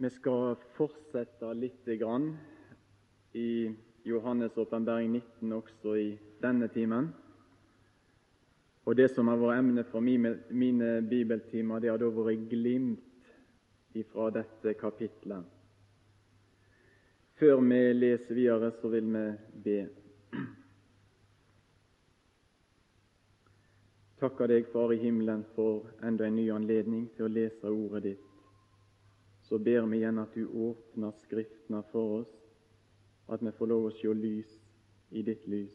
Vi skal fortsette litt grann i Johannes' åpenbaring 19 også i denne timen. Og Det som har vært emnet for mine, bibeltimer, det har da vært glimt ifra dette kapitlet. Før vi leser videre, så vil vi be. Takker deg, Far i himmelen, for enda en ny anledning til å lese ordet ditt. Så ber vi igjen at du åpner Skriftene for oss, at vi får lov å se lys i ditt lys.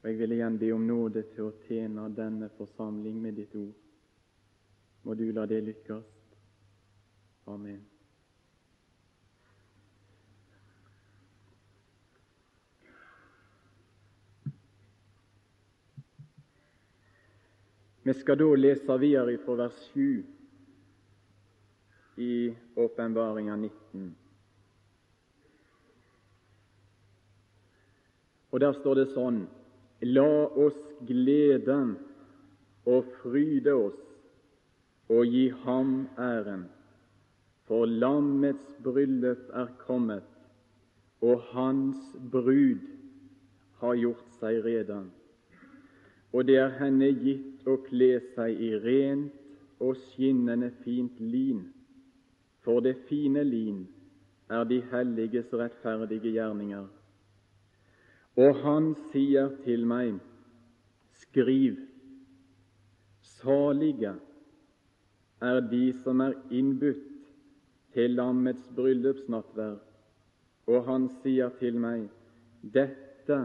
Og Jeg vil igjen be om nåde til å tjene denne forsamling med ditt ord. Må du la det lykkes. Amen. Vi skal da lese videre fra vers 7 i Åpenbaringa 19. Og Der står det sånn La oss glede og fryde oss og gi ham æren, for lammets bryllup er kommet, og hans brud har gjort seg rede. Og det er henne gitt å kle seg i rent og skinnende fint lin, for det fine lin er de helliges rettferdige gjerninger. Og han sier til meg, skriv, salige er de som er innbudt til lammets bryllupsnattverd. Og han sier til meg, dette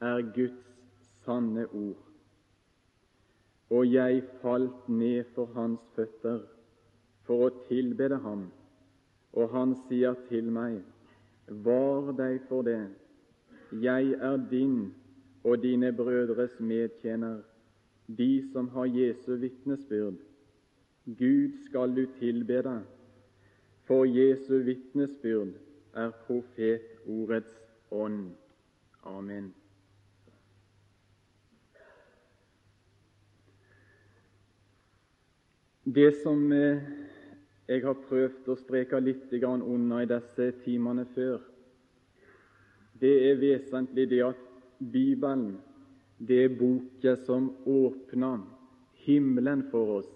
er Guds sanne ord. Og jeg falt ned for hans føtter for å tilbede ham. Og han sier til meg, var deg for det, jeg er din og dine brødres medtjener, de som har Jesu vitnesbyrd. Gud skal du tilbede, for Jesu vitnesbyrd er profetordets ånd. Amen. Det som eh, jeg har prøvd å streke litt under i disse timene før, det er vesentlig det at Bibelen det er boka som åpner himmelen for oss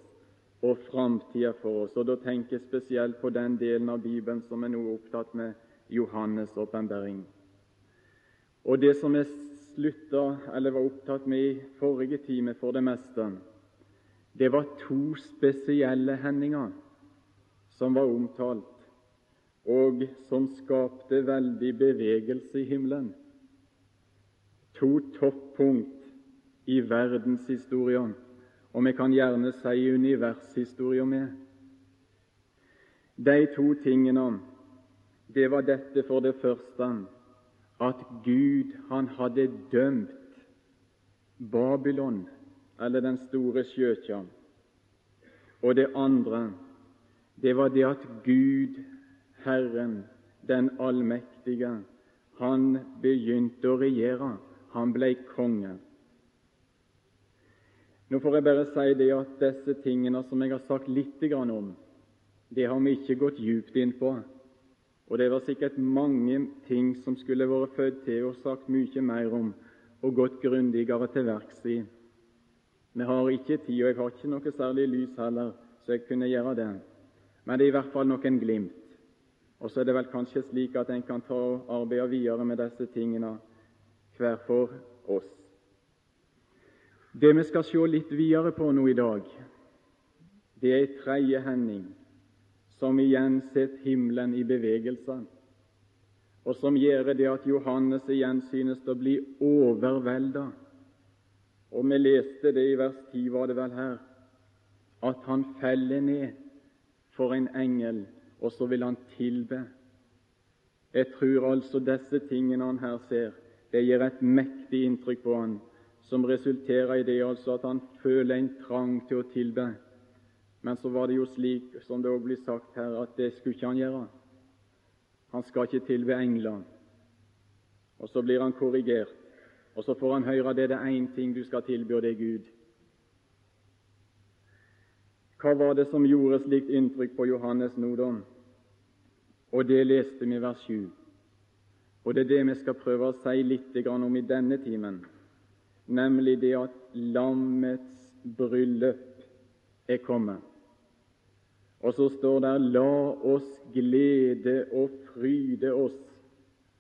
og framtida for oss. Og Da tenker jeg spesielt på den delen av Bibelen som er nå opptatt med Johannes' åpenbaring. Og det som jeg slutta, eller var opptatt med i forrige time for det meste, det var to spesielle hendinger som var omtalt og som skapte veldig bevegelse i himmelen. To toppunkt i verdenshistorien, og vi kan gjerne si univershistorien med. De to tingene, det var dette for det første at Gud han hadde dømt Babylon, eller den store sjøkja. Og det andre, det var det at Gud Herren, den allmektige, han begynte å regjere. Han ble konge. Nå får jeg bare si det at disse tingene som jeg har sagt litt om, det har vi ikke gått djupt inn på. Og det var sikkert mange ting som skulle vært født til og sagt mye mer om og gått grundigere til verks i. Vi har ikke tid, og jeg har ikke noe særlig lys heller, så jeg kunne gjøre det. Men det er i hvert fall noen glimt. Og så er det vel kanskje slik at en kan ta og arbeide videre med disse tingene hver for oss. Det vi skal se litt videre på nå i dag, det er ei tredje hending som igjen setter himmelen i bevegelse, og som gjør det at Johannes igjen synes å bli overvelda. Og vi leste det i vers 10, var det vel her, at han feller ned for en engel og så vil han tilbe. Jeg tror altså disse tingene han her ser, det gir et mektig inntrykk på han, som resulterer i det altså at han føler en trang til å tilbe. Men så var det jo slik, som det òg blir sagt her, at det skulle ikke han gjøre. Han skal ikke tilbe engler. Og så blir han korrigert, og så får han høre at det er det én ting du skal tilby, og det er Gud. Hva var det som gjorde slikt inntrykk på Johannes nå. Og det leste vi vers 7. Og det er det vi skal prøve å si litt om i denne timen, nemlig det at lammets bryllup er kommet. Og så står det 'La oss glede og fryde oss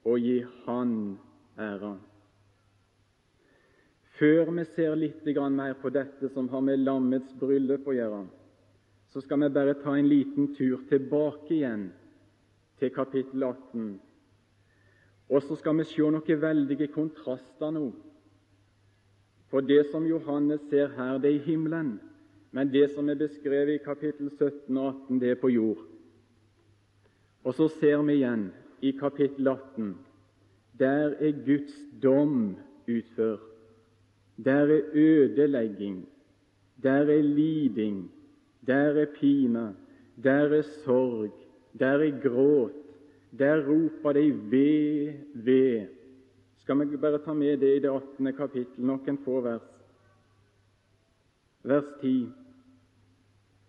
og gi Han æra'. Før vi ser litt mer på dette som har med lammets bryllup å gjøre, så skal vi bare ta en liten tur tilbake igjen til kapittel 18. Og så skal vi se noen veldige kontraster nå. For det som Johannes ser her, det er i himmelen, men det som er beskrevet i kapittel 17 og 18, det er på jord. Og så ser vi igjen i kapittel 18 der er Guds dom utført. Der er ødelegging, der er liding, der er pine, der er sorg, der er gråt, der roper de ved, ved. Skal vi bare ta med det i det 18. kapittel, noen få vers. Vers 10.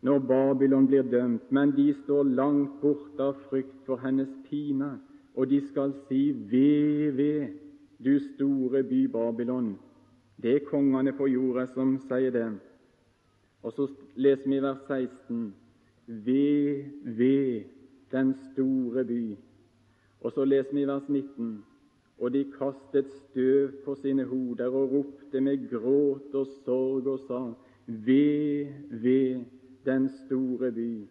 Når Babylon blir dømt, men de står langt borte av frykt for hennes pine, og de skal si ved, ved, du store by Babylon. Det er kongene på jorda som sier det. Og så leser vi i vers 16.: Ved, ved den store by. Og så leser vi i vers 19. Og de kastet støv på sine hoder og ropte med gråt og sorg og sa:" Ved, ved den store by,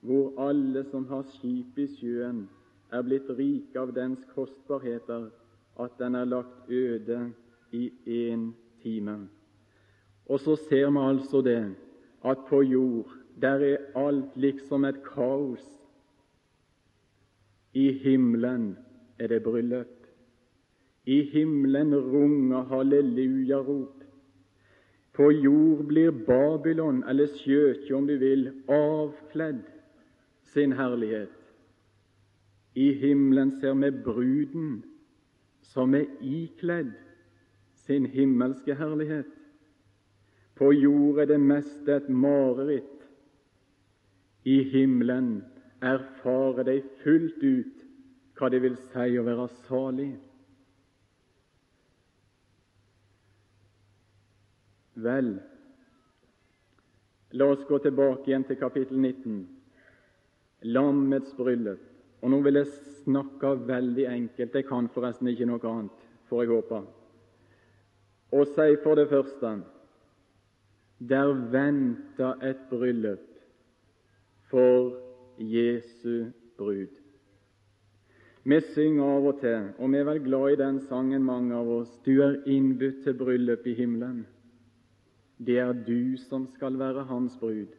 hvor alle som har skip i sjøen, er blitt rike av dens kostbarheter, at den er lagt øde i én time. Og så ser vi altså det at på jord der er alt liksom et kaos. I himmelen er det bryllup. I himmelen runger hallelujarop. På jord blir Babylon, eller Skjøtje om du vil, avkledd sin herlighet. I himmelen ser vi bruden som er ikledd sin himmelske herlighet. På jord er det meste et mareritt. I himmelen erfarer de fullt ut hva det vil si å være salig. Vel, la oss gå tilbake igjen til kapittel 19, lammets bryllup. Og Nå vil jeg snakke veldig enkelt. Jeg kan forresten ikke noe annet, får jeg håpe og si for det første der venta et bryllup for Jesu brud. Vi synger av og til, og vi er vel glad i den sangen, mange av oss, du er innbudt til bryllup i himmelen. Det er du som skal være hans brud.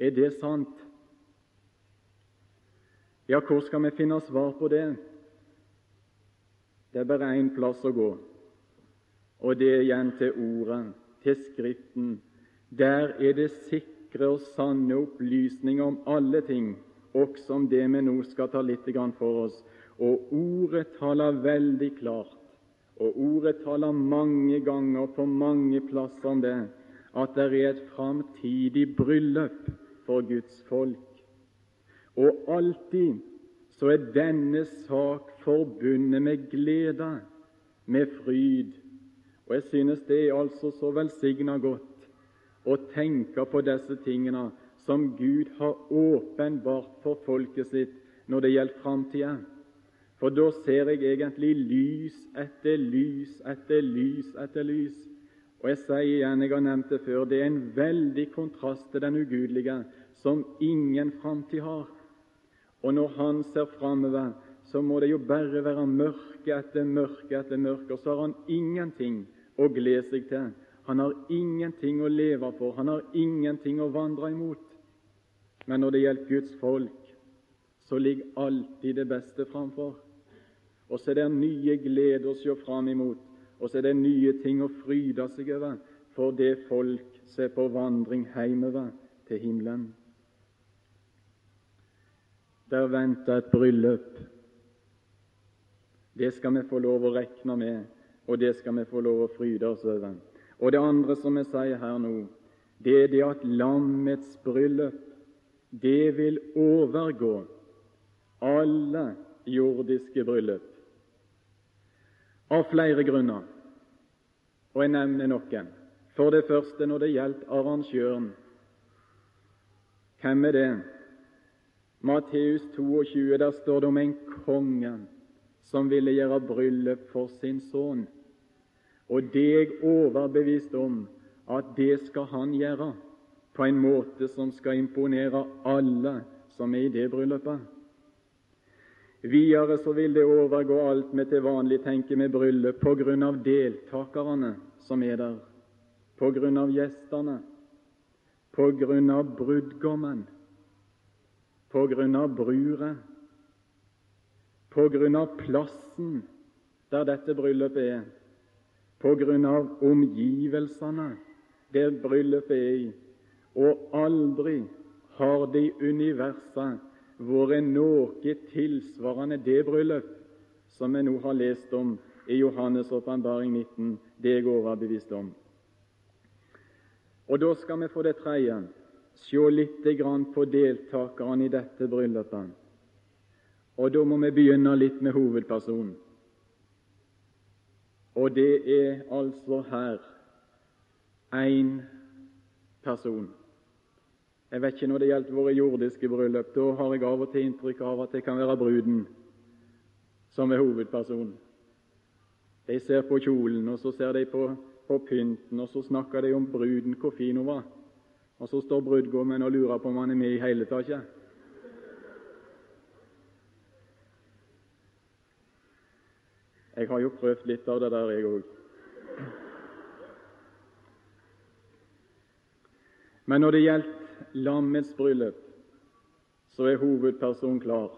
Er det sant? Ja, hvor skal vi finne svar på det? Det er bare én plass å gå, og det er igjen til Ordet, til Skriften. Der er det sikre og sanne opplysninger om alle ting, også om det vi nå skal ta litt for oss. Og Ordet taler veldig klart, og Ordet taler mange ganger på mange plasser om det, at det er et framtidig bryllup for Guds folk. Og alltid så er denne sak forbundet med glede, med fryd, og Jeg synes det er altså så velsigna godt å tenke på disse tingene som Gud har åpenbart for folket sitt når det gjelder framtida. For da ser jeg egentlig lys etter lys etter lys etter lys. Og jeg sier igjen, jeg har nevnt det før, det er en veldig kontrast til den ugudelige, som ingen framtid har. Og når han ser framover, så må det jo bare være mørke etter mørke etter mørke, og så har han ingenting å glede seg til. Han har ingenting å leve for, han har ingenting å vandre imot. Men når det gjelder Guds folk, så ligger alltid det beste framfor. Og så er det nye gleder å se fram imot, og så er det nye ting å fryde seg over for det folk som er på vandring hjemover til himmelen. Der venter et bryllup. Det skal vi få lov å regne med og det skal vi få lov å fryde oss over. Og det andre som jeg sier her nå, det er det at lammets bryllup, det vil overgå alle jordiske bryllup. Av flere grunner, og jeg nevner noen. For det første når det gjelder arrangøren. Hvem er det? Matteus 22, der står det om en konge som ville gjøre bryllup for sin sønn. Og det er jeg overbevist om at det skal han gjøre på en måte som skal imponere alle som er i det bryllupet. Videre så vil det overgå alt vi til vanlig tenker med bryllup på grunn av deltakerne som er der, på grunn av gjestene, på grunn av brudgommen, på grunn av bruret, på grunn av plassen der dette bryllupet er, av omgivelsene der bryllupet er i, og aldri har det i universet vært noe tilsvarende det bryllup som vi nå har lest om i Johannes' åpenbaring 19. Det er jeg overbevist om. Og Da skal vi for det tredje se litt på deltakerne i dette bryllupet. Og da må vi begynne litt med hovedpersonen. Og det er altså her én person. Jeg vet ikke når det gjelder våre jordiske bryllup. Da har jeg av og til inntrykk av at det kan være bruden som er hovedpersonen. De ser på kjolen, og så ser de på, på pynten, og så snakker de om bruden, hvor fin hun var. Og så står brudgommen og lurer på om han er med i hele tatt. Jeg har jo prøvd litt av det der, jeg òg. Men når det gjelder lammets bryllup, så er hovedpersonen klar.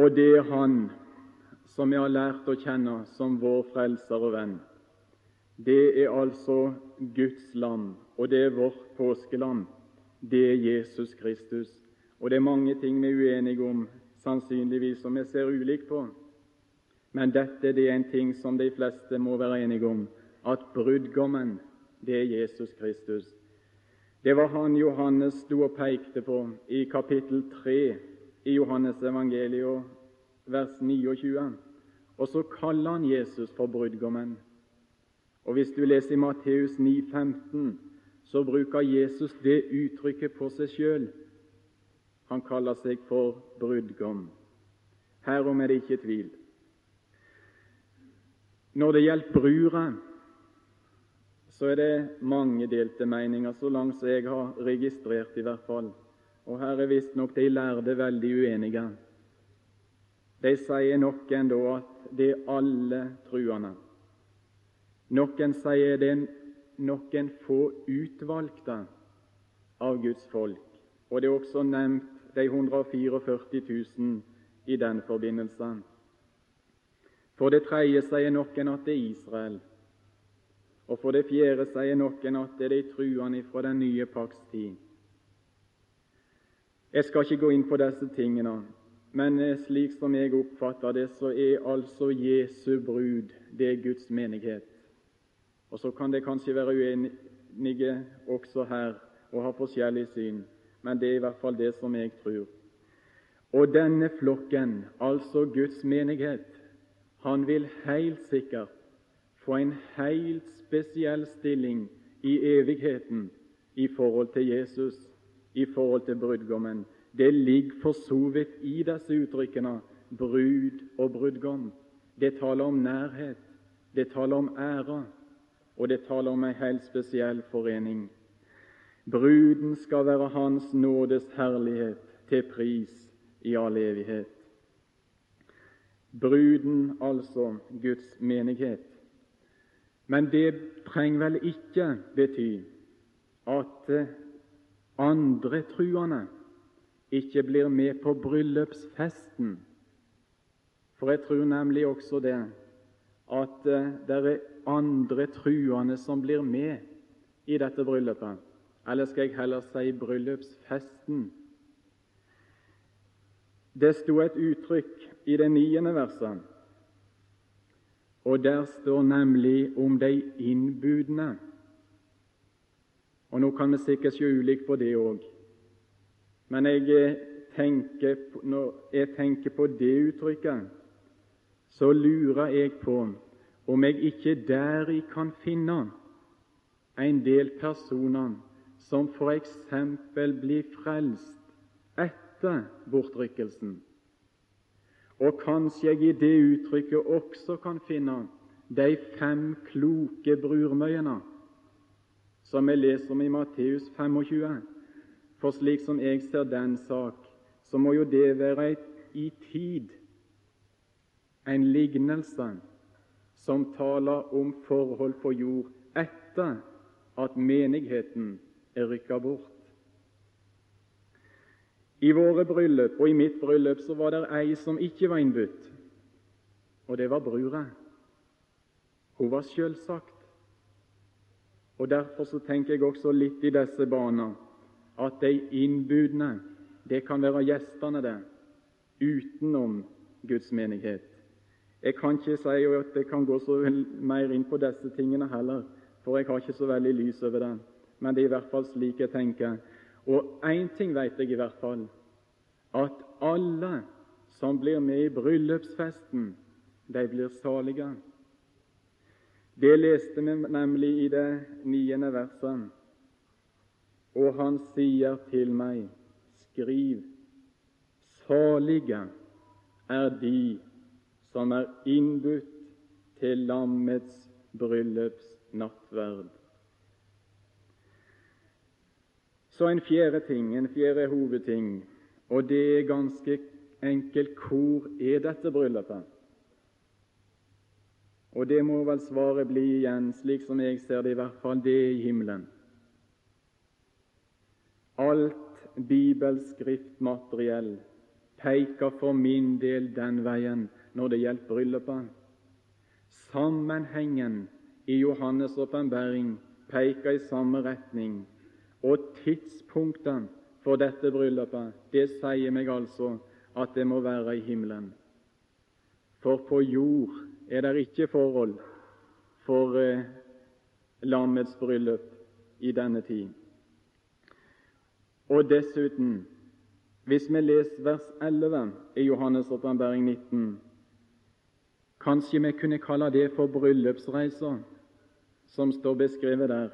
Og det er Han som vi har lært å kjenne som vår frelser og venn. Det er altså Guds lam, og det er vårt påskelam. Det er Jesus Kristus. Og det er mange ting vi er uenige om, sannsynligvis, som vi ser ulikt på. Men dette det er en ting som de fleste må være enige om, at brudgommen, det er Jesus Kristus. Det var han Johannes sto og pekte på i kapittel 3 i Johannes evangeliet, vers 29. Og så kaller han Jesus for brudgommen. Og Hvis du leser i Matteus 9, 15, så bruker Jesus det uttrykket på seg sjøl. Han kaller seg for brudgom. Herom er det ikke tvil. Når det gjelder brura, så er det mange delte meninger, så langt som jeg har registrert i hvert fall. Og her er visstnok de lærde veldig uenige. De sier noen da at det er alle truende. Noen sier det er noen få utvalgte av Guds folk. Og det er også nevnt de 144 000 i den forbindelse. For det tredje sier noen at det er Israel. Og for det fjerde sier noen at det er de truende fra den nye pakts tid. Jeg skal ikke gå inn på disse tingene, men slik som jeg oppfatter det, så er altså Jesu brud det er Guds menighet. Og Så kan det kanskje være uenige også her og ha forskjellig syn, men det er i hvert fall det som jeg tror. Og denne flokken, altså Guds menighet, han vil helt sikkert få en helt spesiell stilling i evigheten i forhold til Jesus, i forhold til brudgommen. Det ligger for så vidt i disse uttrykkene brud og brudgom. Det taler om nærhet, det taler om ære, og det taler om en helt spesiell forening. Bruden skal være Hans nådes herlighet til pris i all evighet. Bruden, altså Guds menighet. Men det trenger vel ikke bety at andre truende ikke blir med på bryllupsfesten. For jeg tror nemlig også det at det er andre truende som blir med i dette bryllupet. Eller skal jeg heller si bryllupsfesten? Det sto et uttrykk i det niende verset og der står nemlig om de innbudne. Og Nå kan vi sikkert se ulikt på det òg. Men jeg tenker, når jeg tenker på det uttrykket, så lurer jeg på om jeg ikke deri kan finne en del personer som f.eks. blir frelst etter bortrykkelsen. Og kanskje jeg i det uttrykket også kan finne de fem kloke brurmøyene som vi leser om i Matteus 25. For slik som jeg ser den sak, så må jo det være et, i tid en lignelse som taler om forhold på jord etter at menigheten er rykka bort. I våre bryllup og i mitt bryllup så var det ei som ikke var innbudt, og det var brura. Hun var selvsagt. Og Derfor så tenker jeg også litt i disse baner at de innbudne, det kan være gjestene, det, utenom Guds menighet. Jeg kan ikke si at jeg kan gå så mer inn på disse tingene heller, for jeg har ikke så veldig lys over det. Men det er i hvert fall slik jeg tenker. Og én ting vet jeg i hvert fall, at alle som blir med i bryllupsfesten, de blir salige. Det leste vi nemlig i det niende verset. Og han sier til meg, skriv, salige er de som er innbudt til lammets bryllupsnattverd. Så en fjerde ting, en fjerde hovedting, og det er ganske enkelt hvor er dette bryllupet? Og det må vel svaret bli igjen, slik som jeg ser det, i hvert fall det i himmelen. Alt bibelskriftmateriell peker for min del den veien når det gjelder bryllupet. Sammenhengen i Johannes' åpenbaring peker i samme retning, og tidspunktet for dette bryllupet det sier meg altså at det må være i himmelen. For på jord er det ikke forhold for eh, lammets bryllup i denne tid. Og dessuten, hvis vi leser vers 11 i Johannes' åpenbaring 19 Kanskje vi kunne kalle det for bryllupsreiser, som står beskrevet der.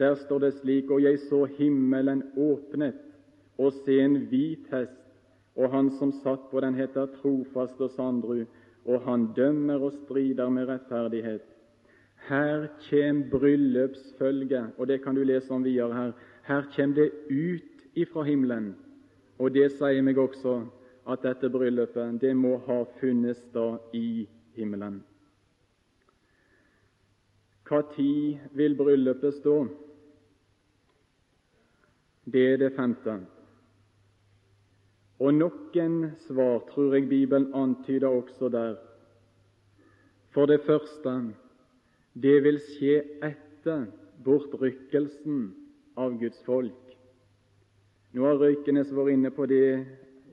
Der står det slik Og jeg så himmelen åpnet, og se en hvit hest, og han som satt på den, heter Trofast og Sandru, og han dømmer og strider med rettferdighet. Her kjem bryllupsfølget, og det kan du lese om videre her. Her kjem det ut ifra himmelen, og det sier meg også at dette bryllupet det må ha funnet sted i himmelen. Hva tid vil bryllupet stå? Det er det femte. Og noen svar tror jeg Bibelen antyder også der. For det første det vil skje etter bortrykkelsen av Guds folk. Nå har Røykenes vært inne på det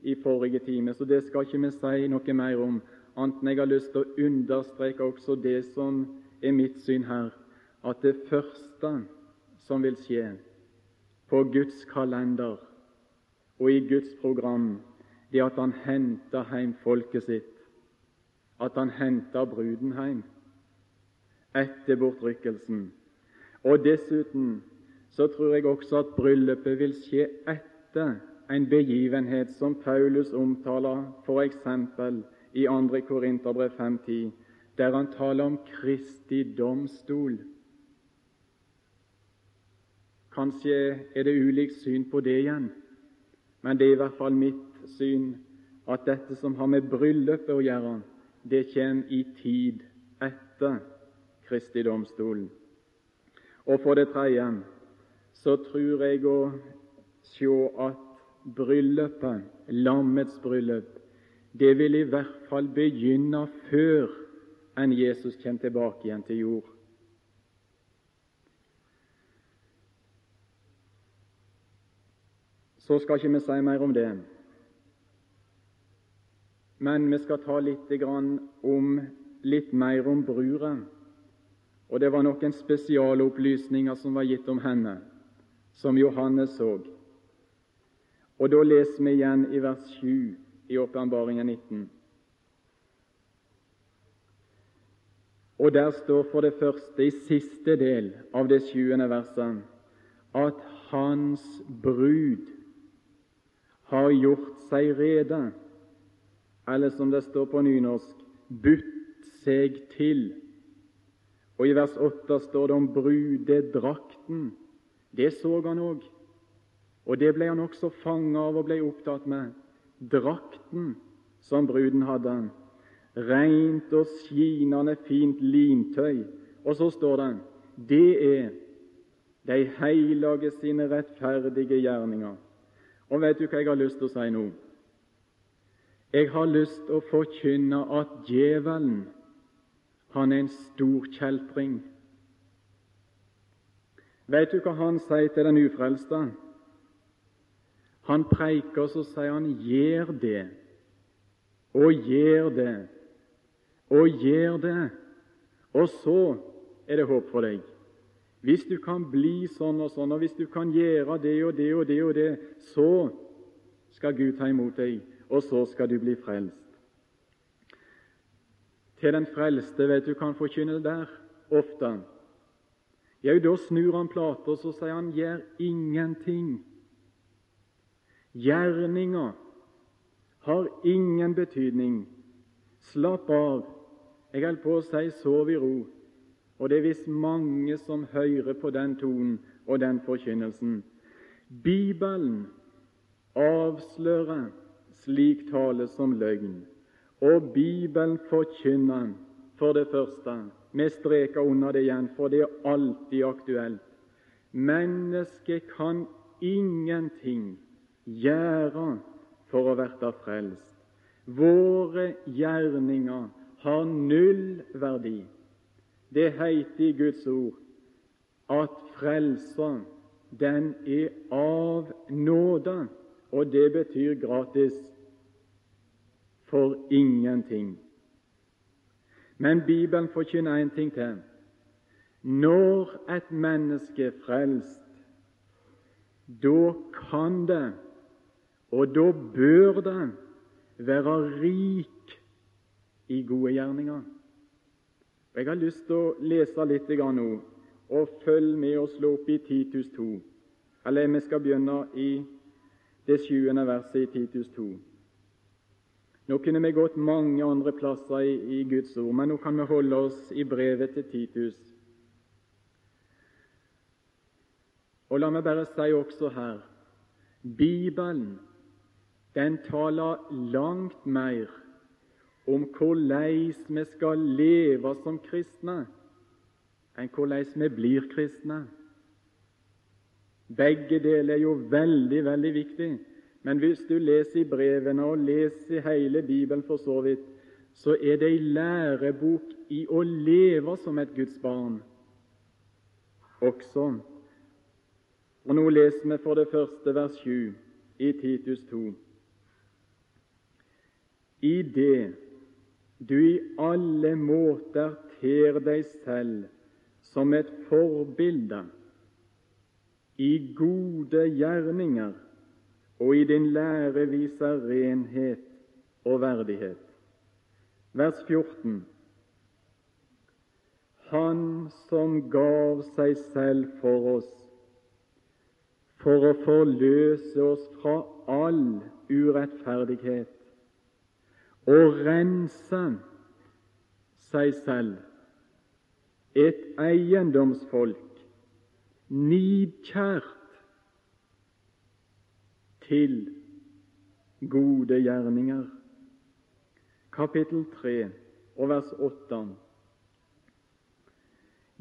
i forrige time, så det skal ikke vi si noe mer om, annet enn jeg har lyst til å understreke også det som er mitt syn her, at det første som vil skje på Guds kalender og i Guds program, det at Han henta hjem folket sitt, at Han henta bruden hjem etter bortrykkelsen. Og dessuten så tror jeg også at bryllupet vil skje etter en begivenhet som Paulus omtaler f.eks. i 2. Korinterbrev 5.10, der han taler om Kristi domstol. Kanskje er det ulikt syn på det igjen, men det er i hvert fall mitt syn at dette som har med bryllupet å gjøre, det kommer i tid etter Kristi domstol. Og for det tredje så tror jeg å se at bryllupet, lammets bryllup, det vil i hvert fall begynne før enn Jesus kommer tilbake igjen til jord. Så skal ikke vi si mer om det. Men vi skal ta litt, om, litt mer om brura. og det var noen spesialopplysninger som var gitt om henne, som Johannes så. Og da leser vi igjen i vers 7 i Åpenbaringen 19. Og der står for det første, i siste del av det sjuende verset, at Hans brud har gjort seg rede, eller som det står på nynorsk, budt seg til. Og i vers 8 står det om brudedrakten. Det så han òg, og det ble han også fanget av og ble opptatt med. Drakten som bruden hadde, rent og skinende fint lintøy. Og så står det det er de hellige sine rettferdige gjerninger. Og vet du hva jeg har lyst til å si nå? Jeg har lyst til å forkynne at djevelen han er en stor kjeltring. Vet du hva han sier til den ufrelste? Han preiker, så sier han 'gjør det', og 'gjør det', og 'gjør det', og så er det håp for deg. Hvis du kan bli sånn og sånn, og hvis du kan gjøre det og det og det og det, så skal Gud ta imot deg, og så skal du bli frelst. Til den frelste vet du kan forkynne der ofte. Jau, da snur han plata, så sier han 'gjør ingenting'. Gjerninga har ingen betydning. Slapp av. Jeg holder på å si 'sov i ro'. Og det er visst mange som hører på den tonen og den forkynnelsen. Bibelen avslører slik tale som løgn. Og Bibelen forkynner for det første Vi streker under det igjen, for det er alltid aktuelt. Mennesket kan ingenting gjøre for å bli frelst. Våre gjerninger har null verdi. Det heter i Guds ord at frelsa, den er av nåde, og det betyr gratis for ingenting. Men Bibelen forkynner en ting til. Når et menneske er frelst, da kan det, og da bør det, være rik i gode gjerninger. Jeg har lyst til å lese litt nå, og følg med og slå opp i Titus 2. Eller vi skal begynne i det sjuende verset i Titus 2. Nå kunne vi gått mange andre plasser i, i Guds ord, men nå kan vi holde oss i brevet til Titus. Og la meg bare si også her Bibelen den taler langt mer om hvordan vi skal leve som kristne, enn hvordan vi blir kristne. Begge deler er jo veldig, veldig viktig. Men hvis du leser i brevene og leser hele Bibelen for så vidt, så er det en lærebok i å leve som et Guds barn også. Og Nå leser vi for det første vers 7 i Titus 2. I det du i alle måter ter deg selv som et forbilde i gode gjerninger og i din lære viser renhet og verdighet. Vers 14. Han som gav seg selv for oss, for å forløse oss fra all urettferdighet og rense seg selv, et eiendomsfolk, nidkjært til gode gjerninger. Kapittel 3 og vers 8.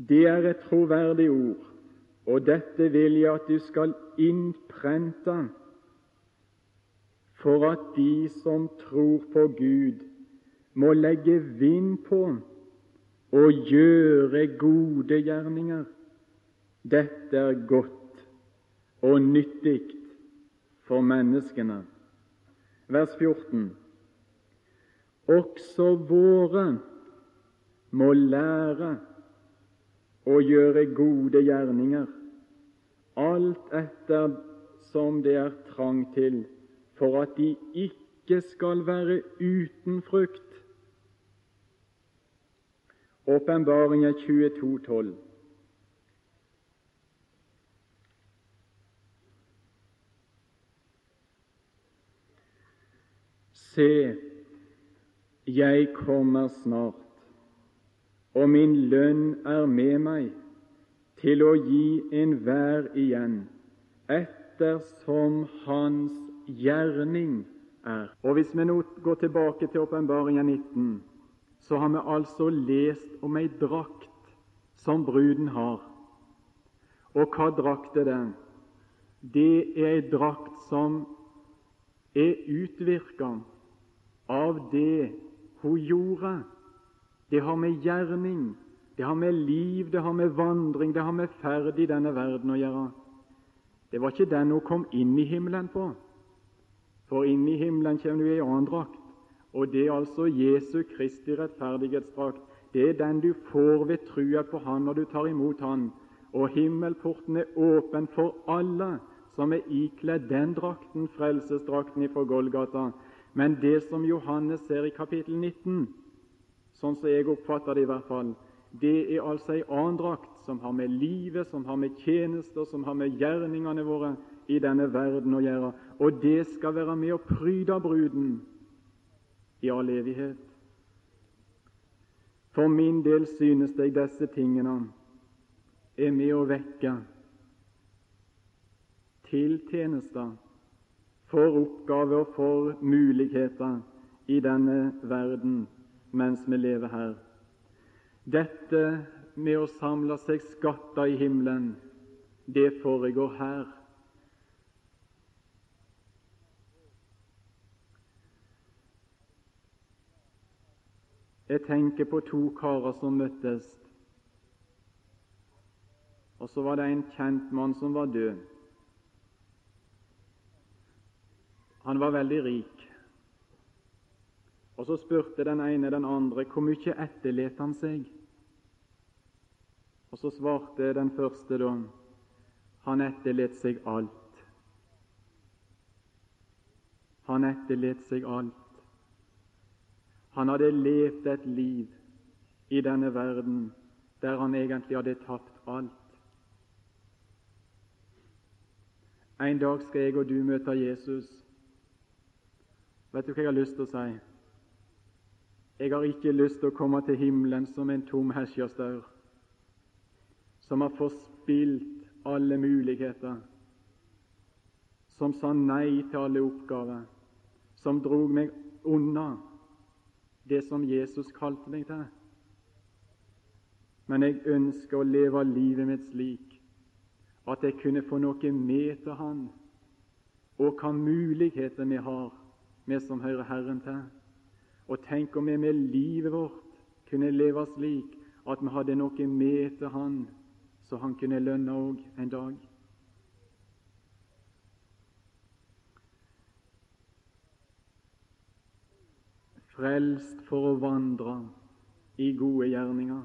Det er et troverdig ord, og dette vil jeg at du skal innprente for at de som tror på Gud, må legge vind på og gjøre gode gjerninger. Dette er godt og nyttig for menneskene. Vers 14. Også våre må lære å gjøre gode gjerninger, alt etter som det er trang til, for at de ikke skal være uten frukt. Åpenbaring 22, 12. Se, jeg kommer snart, og min lønn er med meg til å gi enhver igjen ettersom hans gjerning er. Og Hvis vi nå går tilbake til åpenbaringen 19, så har vi altså lest om ei drakt som bruden har. Og hva drakt er det? Det er ei drakt som er utvirka av det hun gjorde. Det har med gjerning, det har med liv, det har med vandring, det har med ferd i denne verden å gjøre. Det var ikke den hun kom inn i himmelen på, for inn i himmelen kommer du i annen drakt. Og det er altså Jesu Kristi rettferdighetsdrakt. Det er den du får ved trua på Han når du tar imot Han. Og himmelporten er åpen for alle som er ikledd den drakten, frelsesdrakten ifra Golgata. Men det som Johannes ser i kapittel 19, sånn som jeg oppfatter det i hvert fall, det er altså ei annen drakt som har med livet, som har med tjenester, som har med gjerningene våre i denne verden å gjøre. Og det skal være med å pryde bruden i all evighet. For min del synes jeg disse tingene er med å vekke til tjenester for oppgaver og for muligheter i denne verden mens vi lever her. Dette med å samle seg skatter i himmelen, det foregår her. Jeg tenker på to karer som møttes, og så var det en kjent mann som var død. Han var veldig rik. Og Så spurte den ene den andre hvor mye etterlet han seg. Og Så svarte den første da han etterlet seg alt. Han etterlet seg alt. Han hadde levd et liv i denne verden der han egentlig hadde tapt alt. En dag skal jeg og du møte Jesus. Vet du hva jeg har lyst til å si? Jeg har ikke lyst til å komme til himmelen som en tom hesjastaur, som har forspilt alle muligheter, som sa nei til alle oppgaver, som drog meg unna det som Jesus kalte meg til. Men jeg ønsker å leve livet mitt slik at jeg kunne få noe med til Han, og hva muligheter vi har vi som hører Herren til. Og tenk om vi med livet vårt kunne leve slik at vi hadde noe med til Han, så Han kunne lønne òg en dag. Frelst for å vandre i gode gjerninger.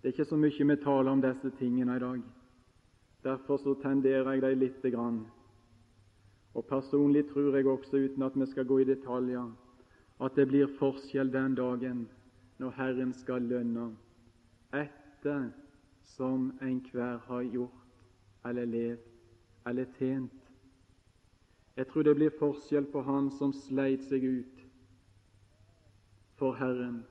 Det er ikke så mye vi taler om disse tingene i dag. Derfor så tenderer jeg dem lite grann og Personlig tror jeg også, uten at vi skal gå i detaljer, at det blir forskjell den dagen når Herren skal lønne etter som enhver har gjort eller levd eller tjent. Jeg tror det blir forskjell på han som sleit seg ut for Herren,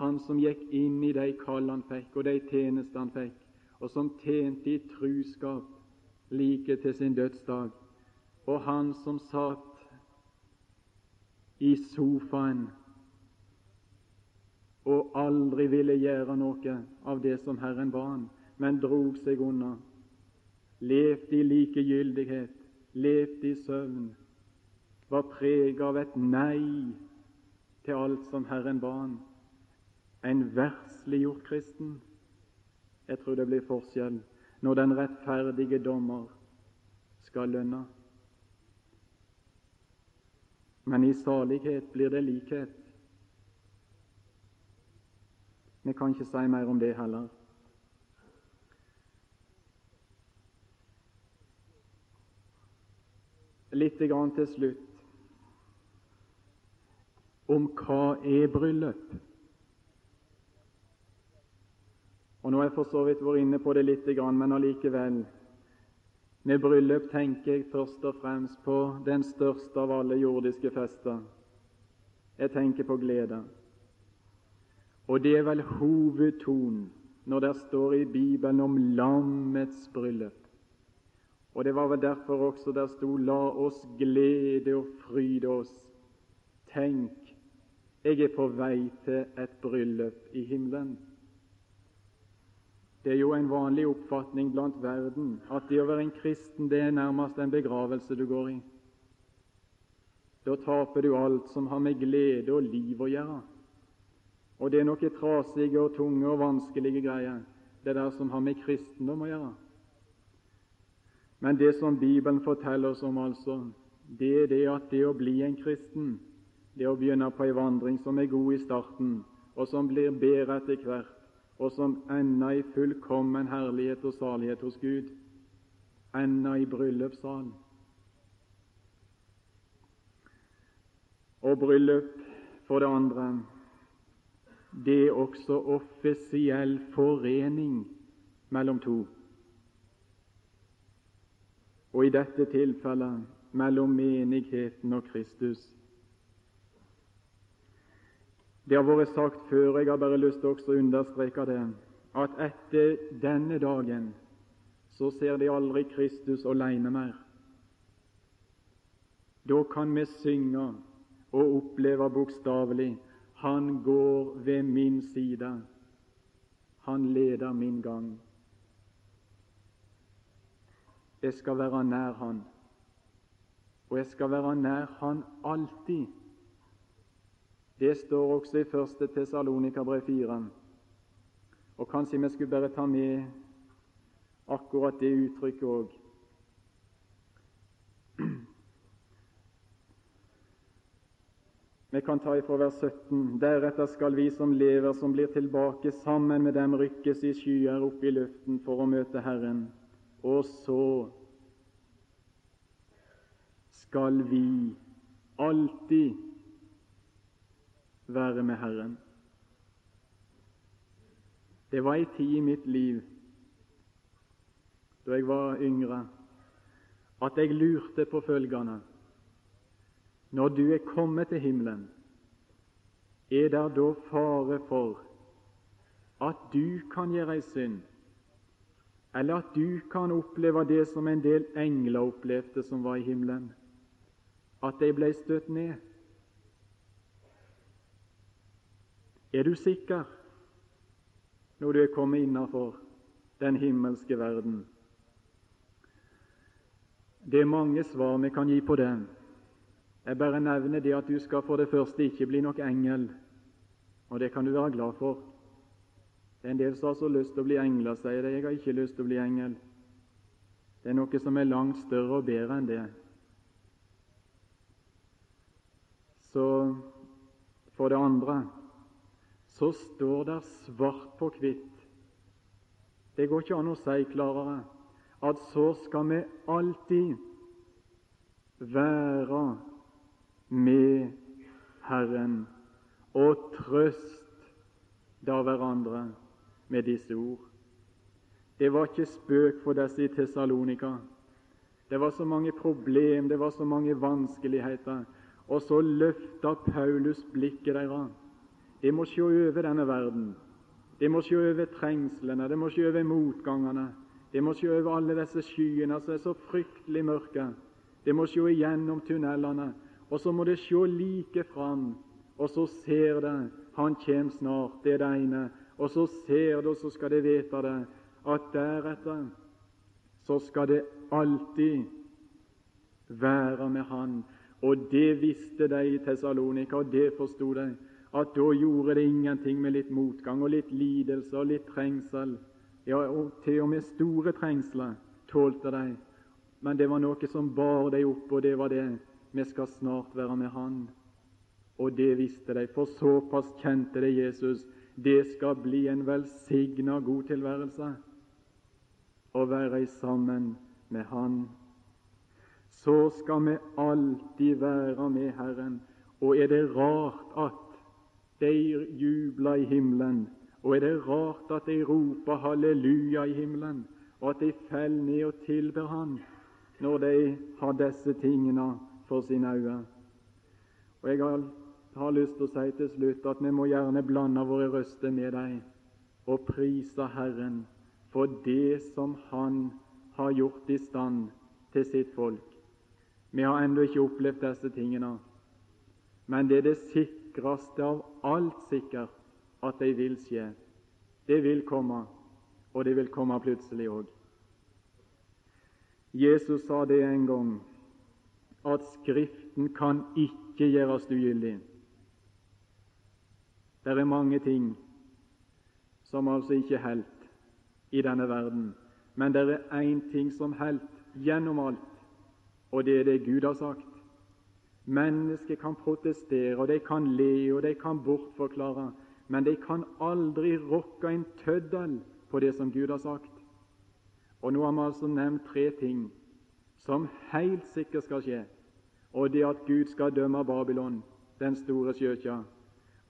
han som gikk inn i de kall han fikk, og de tjenester han fikk, og som tjente i truskap like til sin dødsdag, og han som satt i sofaen og aldri ville gjøre noe av det som Herren ba han, men drog seg unna, levde i likegyldighet, levde i søvn, var preget av et nei til alt som Herren ba han. En versliggjort kristen. Jeg tror det blir forskjell når den rettferdige dommer skal lønne. Men i salighet blir det likhet. Vi kan ikke si mer om det heller. Litt til slutt om hva er bryllup. Og Nå har jeg for så vidt vært inne på det litt, men allikevel. Med bryllup tenker jeg først og fremst på den største av alle jordiske fester. Jeg tenker på glede. Og det er vel hovedtonen når det står i Bibelen om lammets bryllup. Og det var vel derfor også der sto 'La oss glede og fryde oss'. Tenk, jeg er på vei til et bryllup i himmelen. Det er jo en vanlig oppfatning blant verden at det å være en kristen det er nærmest en begravelse du går i. Da taper du alt som har med glede og liv å gjøre. Og det er noe trasige og tunge og vanskelige greier, det der som har med kristendom å gjøre. Men det som Bibelen forteller oss om, altså, det er det at det å bli en kristen, det å begynne på ei vandring som er god i starten, og som blir bedre etter hvert, og som ender i fullkommen herlighet og salighet hos Gud, ender i bryllupssalen. Og bryllup, for det andre, det er også offisiell forening mellom to og i dette tilfellet mellom menigheten og Kristus. Det har vært sagt før, jeg har bare lyst til å understreke det, at etter denne dagen så ser de aldri Kristus alene mer. Da kan vi synge og oppleve bokstavelig Han går ved min side, han leder min gang. Jeg skal være nær Han, og jeg skal være nær Han alltid. Det står også i 1. Tessalonika-brev 4. Og kanskje vi skulle bare ta med akkurat det uttrykket òg. Vi kan ta ifra vers 17. Deretter skal vi som lever, som blir tilbake, sammen med dem rykkes i skyer opp i luften for å møte Herren og så skal vi alltid være med Herren. Det var ei tid i mitt liv da jeg var yngre, at jeg lurte på følgende Når du er kommet til himmelen, er det da fare for at du kan gjøre ei synd eller at du kan oppleve det som en del engler opplevde som var i himmelen, at de ble støtt ned. Er du sikker når du er kommet innafor den himmelske verden? Det er mange svar vi kan gi på det. Jeg bare nevner det at du skal for det første ikke bli nok engel, og det kan du være glad for. Det er en del som har så lyst til å bli engler, sier de. Jeg har ikke lyst til å bli engel. Det er noe som er langt større og bedre enn det. Så for det andre så står det svart på hvitt Det går ikke an å si klarere at så skal vi alltid være med Herren og trøst da hverandre med disse ord. Det var ikke spøk for disse i Tessalonika. Det var så mange problem, det var så mange vanskeligheter. Og så løfta Paulus blikket deres. De må se over denne verden. De må se over trengslene, de må se over motgangene. De må se over alle disse skyene som er så fryktelig mørke. De må se igjennom tunnelene, og så må de se like fram. Og så ser det han kommer snart, det er det ene. Og så ser du, og så skal de vite det, at deretter så skal det alltid være med Han. Og det visste de i Tessalonika, og det forsto de, at da gjorde det ingenting med litt motgang og litt lidelse og litt trengsel. Ja, og til og med store trengsler tålte de. Men det var noe som bar dem opp, og det var det vi skal snart være med Han. Og det visste de, for såpass kjente de Jesus det skal bli en velsigna god tilværelse å være sammen med Han. Så skal vi alltid være med Herren. Og er det rart at de jubler i himmelen, og er det rart at de roper halleluja i himmelen, og at de faller ned og tilber Han når de har disse tingene for sine øyne? Og Jeg har, lyst til å si til slutt at vi må gjerne blande våre røster med dem og prise Herren for det som Han har gjort i stand til sitt folk. Vi har ennå ikke opplevd disse tingene, men det er det sikreste av alt sikkert at det vil skje. Det vil komme, og det vil komme plutselig òg. Jesus sa det en gang, at Skriften kan ikke gjøres ugyldig. Det er mange ting som altså ikke helt i denne verden, men det er én ting som helt gjennom alt, og det er det Gud har sagt. Mennesker kan protestere, og de kan le, og de kan bortforklare, men de kan aldri rokke en tøddel på det som Gud har sagt. Og Nå har vi altså nevnt tre ting som helt sikkert skal skje, og det at Gud skal dømme Babylon, den store sjøkja,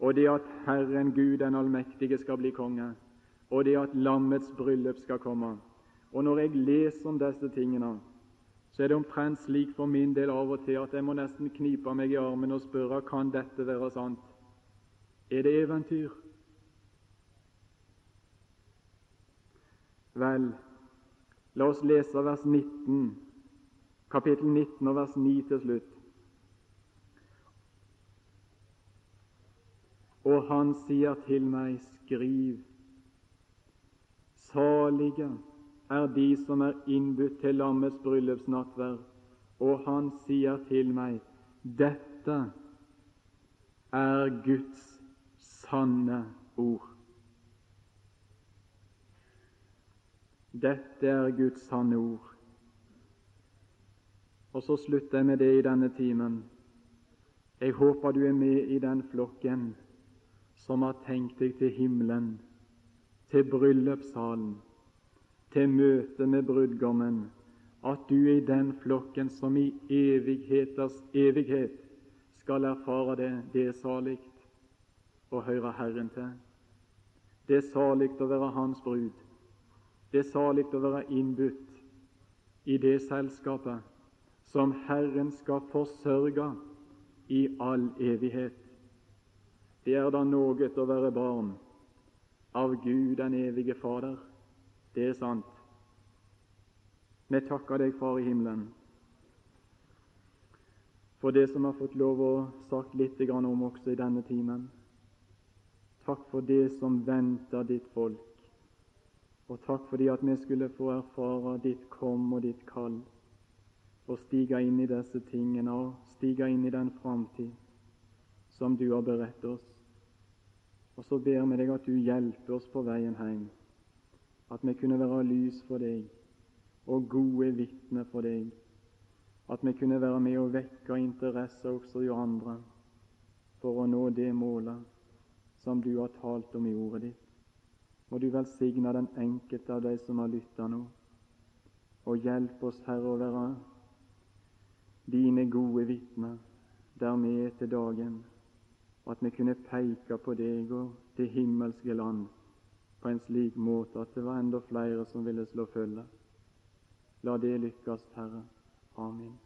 og det at Herren Gud den allmektige skal bli konge, og det at lammets bryllup skal komme. Og Når jeg leser om disse tingene, så er det omtrent slik for min del av og til at jeg må nesten knipe meg i armen og spørre kan dette være sant. Er det eventyr? Vel, la oss lese vers 19, kapittel 19 og vers 9 til slutt. Og han sier til meg, skriv, salige er de som er innbudt til lammets bryllupsnattverd. Og han sier til meg, dette er Guds sanne ord. Dette er Guds sanne ord. Og så slutter jeg med det i denne timen. Jeg håper du er med i den flokken som har tenkt deg til himmelen, til bryllupssalen til møte med brudgommen, at du i den flokken som i evigheters evighet skal erfare det. Det er salig å høre Herren til. Det er salig å være Hans brud. Det er salig å være innbudt i det selskapet som Herren skal forsørge i all evighet. Det er da noe å være barn av Gud den evige Fader. Det er sant. Vi takker deg, Far i himmelen, for det som har fått lov å sagt litt om også i denne timen. Takk for det som venter ditt folk, og takk fordi at vi skulle få erfare ditt kom og ditt kall, og stige inn i disse tingene og stige inn i den framtid som du har beredt oss. Og så ber vi deg at du hjelper oss på veien hjem at vi kunne være lys for deg og gode vitner for deg, at vi kunne være med og vekke interesse også i andre for å nå det målet som du har talt om i ordet ditt. Må du velsigne den enkelte av de som har lytta nå, og hjelp oss, Herre, å være dine gode vitner der vi er til dagen, at vi kunne peke på deg og det himmelske land på en slik måte at det var enda flere som ville slå følge. La det lykkes, Herre. Amen.